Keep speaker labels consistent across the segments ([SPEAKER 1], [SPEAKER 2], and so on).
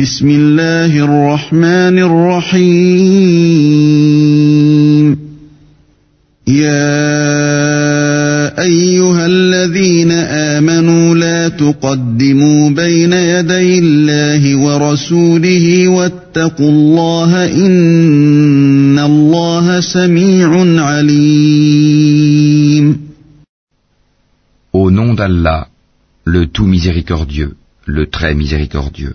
[SPEAKER 1] بسم الله الرحمن الرحيم يا ايها الذين امنوا لا تقدموا بين يدي الله ورسوله واتقوا الله ان الله سميع عليم
[SPEAKER 2] Au nom d'Allah, le tout miséricordieux, le très miséricordieux.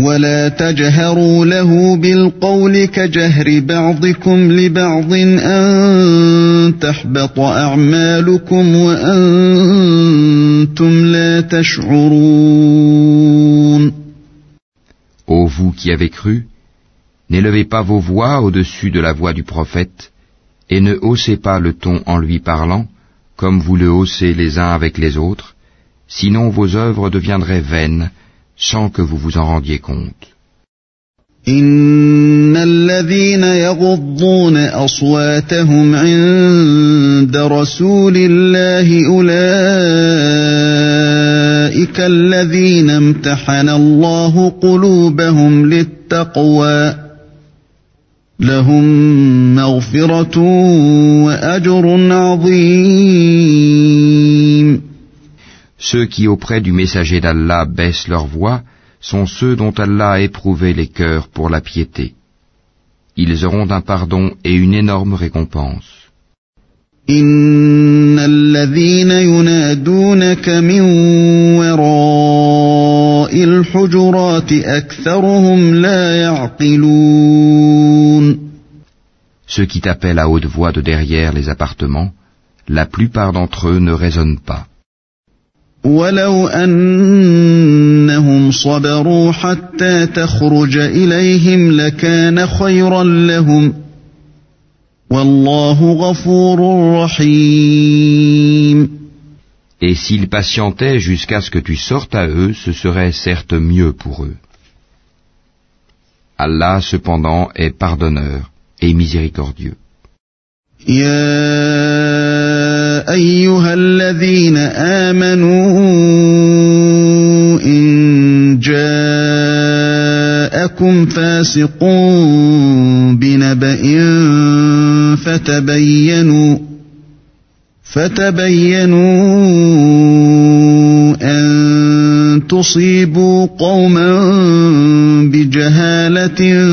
[SPEAKER 1] Ô vous qui avez
[SPEAKER 2] cru, n'élevez pas vos voix au-dessus de la voix du prophète, et ne haussez pas le ton en lui parlant, comme vous le haussez les uns avec les autres, sinon vos œuvres deviendraient vaines, sans que vous vous en rendiez compte.
[SPEAKER 1] إن الذين يغضون أصواتهم عند رسول الله أولئك الذين امتحن الله قلوبهم للتقوى لهم مغفرة وأجر عظيم
[SPEAKER 2] Ceux qui auprès du messager d'Allah baissent leur voix sont ceux dont Allah a éprouvé les cœurs pour la piété. Ils auront un pardon et une énorme récompense. Ceux qui t'appellent à haute voix de derrière les appartements, la plupart d'entre eux ne raisonnent pas.
[SPEAKER 1] Et s'ils
[SPEAKER 2] patientaient jusqu'à ce que tu sortes à eux, ce serait certes mieux pour eux. Allah cependant est pardonneur et miséricordieux.
[SPEAKER 1] أيها الذين آمنوا إن جاءكم فاسق بنبأ فتبينوا فتبينوا أن تصيبوا قوما بجهالة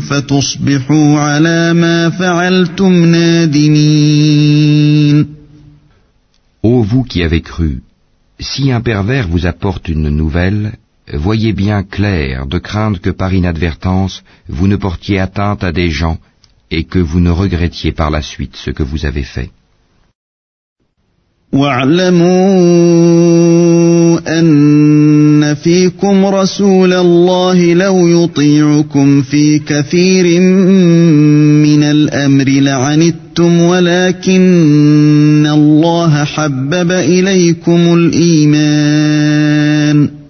[SPEAKER 1] فتصبحوا على ما فعلتم نادمين
[SPEAKER 2] vous qui avez cru, si un pervers vous apporte une nouvelle, voyez bien clair de craindre que par inadvertance vous ne portiez atteinte à des gens et que vous ne regrettiez par la suite ce que vous avez fait.
[SPEAKER 1] واعلموا أن فيكم رسول الله لو يطيعكم في كثير من الأمر لعنتم ولكن الله حبب إليكم الإيمان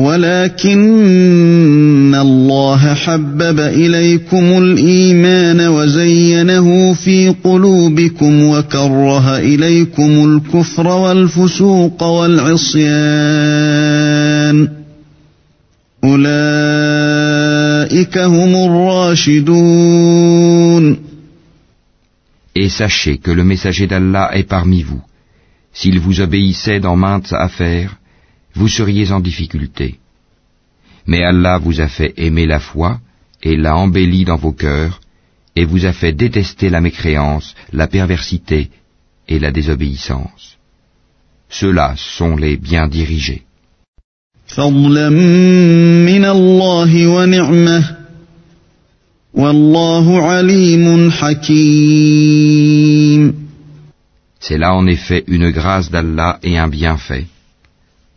[SPEAKER 1] ولكن الله حبب اليكم الايمان وزينه في قلوبكم وكره اليكم الكفر والفسوق والعصيان اولئك هم الراشدون
[SPEAKER 2] Et sachez que le messager d'Allah est parmi vous. S'il vous obéissait dans maintes affaires, vous seriez en difficulté. Mais Allah vous a fait aimer la foi et l'a embellie dans vos cœurs, et vous a fait détester la mécréance, la perversité et la désobéissance. Ceux-là sont les bien dirigés. C'est là en effet une grâce d'Allah et un bienfait.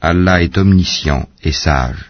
[SPEAKER 2] Allah est omniscient et sage.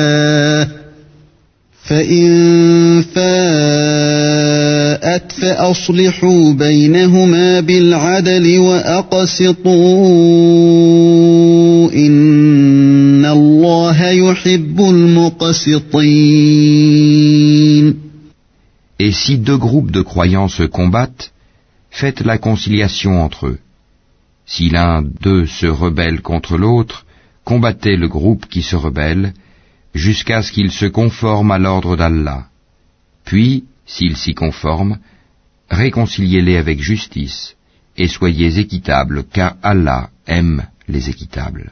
[SPEAKER 1] Et si deux
[SPEAKER 2] groupes de croyants se combattent, faites la conciliation entre eux. Si l'un d'eux se rebelle contre l'autre, combattez le groupe qui se rebelle, jusqu'à ce qu'ils se conforment à l'ordre d'Allah. Puis, s'ils s'y conforment, réconciliez-les avec justice et soyez équitables, car Allah aime les équitables.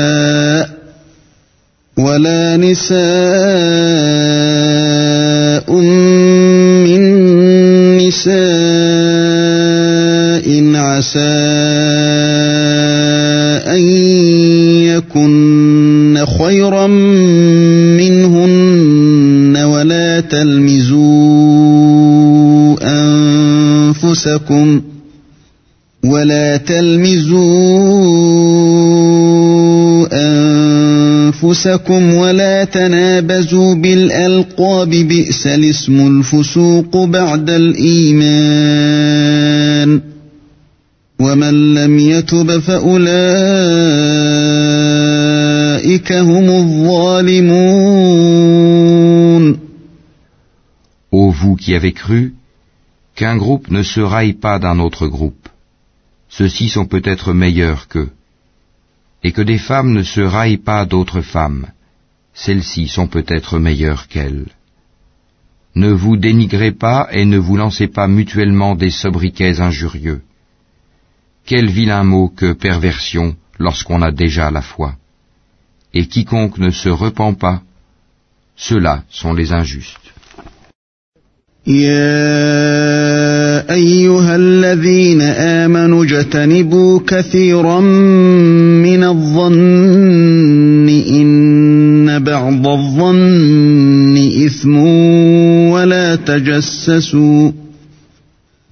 [SPEAKER 1] ولا نساء من نساء عسى أن يكن خيرا منهن ولا تلمزوا أنفسكم ولا تلمزوا أنفسكم ولا تنابزوا بالألقاب بئس الاسم الفسوق بعد الإيمان ومن لم يتب فأولئك هم الظالمون Ô
[SPEAKER 2] vous qui avez cru, qu'un groupe ne se raille pas d'un autre groupe. Ceux-ci sont peut-être meilleurs qu'eux. et que des femmes ne se raillent pas d'autres femmes. Celles-ci sont peut-être meilleures qu'elles. Ne vous dénigrez pas et ne vous lancez pas mutuellement des sobriquets injurieux. Quel vilain mot que perversion lorsqu'on a déjà la foi. Et quiconque ne se repent pas, ceux-là sont les injustes.
[SPEAKER 1] يا أيها الذين آمنوا اجتنبوا كثيرا من الظن إن بعض الظن إثم ولا تجسسوا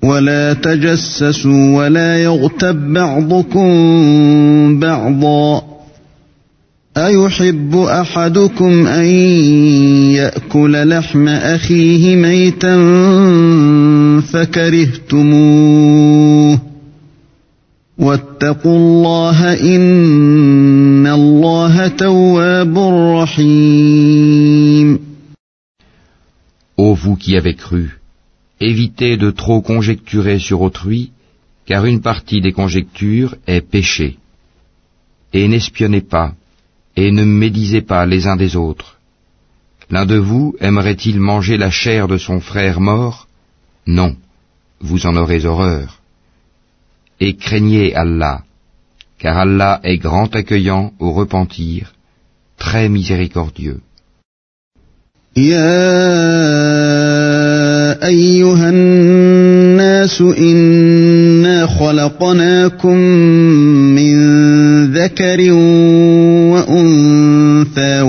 [SPEAKER 1] ولا تجسسوا ولا يغتب بعضكم بعضا Ô vous qui
[SPEAKER 2] avez cru, évitez de trop conjecturer sur autrui, car une partie des conjectures est péché. Et n'espionnez pas, et ne médisez pas les uns des autres. L'un de vous aimerait-il manger la chair de son frère mort Non, vous en aurez horreur. Et craignez Allah, car Allah est grand accueillant au repentir, très miséricordieux.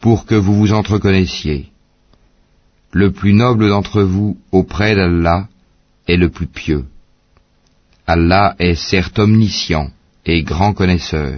[SPEAKER 2] pour que vous vous entreconnaissiez. Le plus noble d'entre vous auprès d'Allah est le plus pieux. Allah est certes omniscient et grand connaisseur.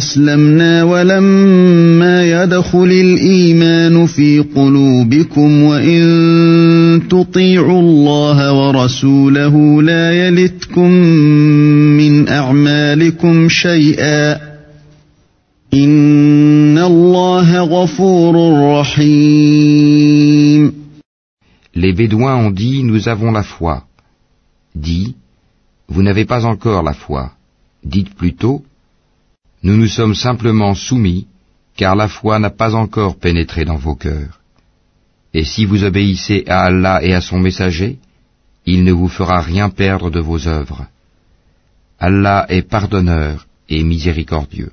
[SPEAKER 1] أسلمنا ولما يدخل الإيمان في قلوبكم وإن تطيعوا الله ورسوله لا يلتكم من أعمالكم شيئا إن الله غفور رحيم
[SPEAKER 2] Les Bédouins ont dit Nous avons la foi. Dit Vous n'avez pas encore la foi. Dites plutôt nous nous sommes simplement soumis, car la foi n'a pas encore pénétré dans vos cœurs. Et si vous obéissez à Allah et à son messager, il ne vous fera rien perdre de vos œuvres. Allah est pardonneur et miséricordieux.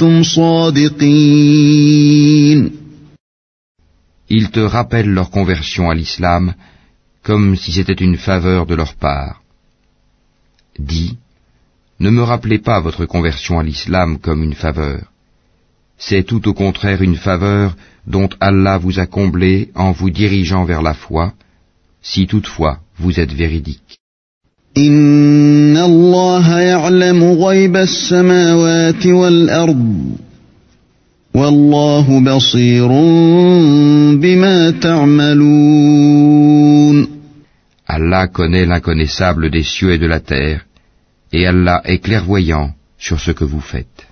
[SPEAKER 2] Ils te rappellent leur conversion à l'islam comme si c'était une faveur de leur part. Dis, ne me rappelez pas votre conversion à l'islam comme une faveur. C'est tout au contraire une faveur dont Allah vous a comblé en vous dirigeant vers la foi, si toutefois vous êtes véridique.
[SPEAKER 1] إن الله يعلم غيب السماوات والأرض والله بصير بما تعملون
[SPEAKER 2] Allah connaît l'inconnaissable des cieux et de la terre, et Allah est clairvoyant sur ce que vous faites.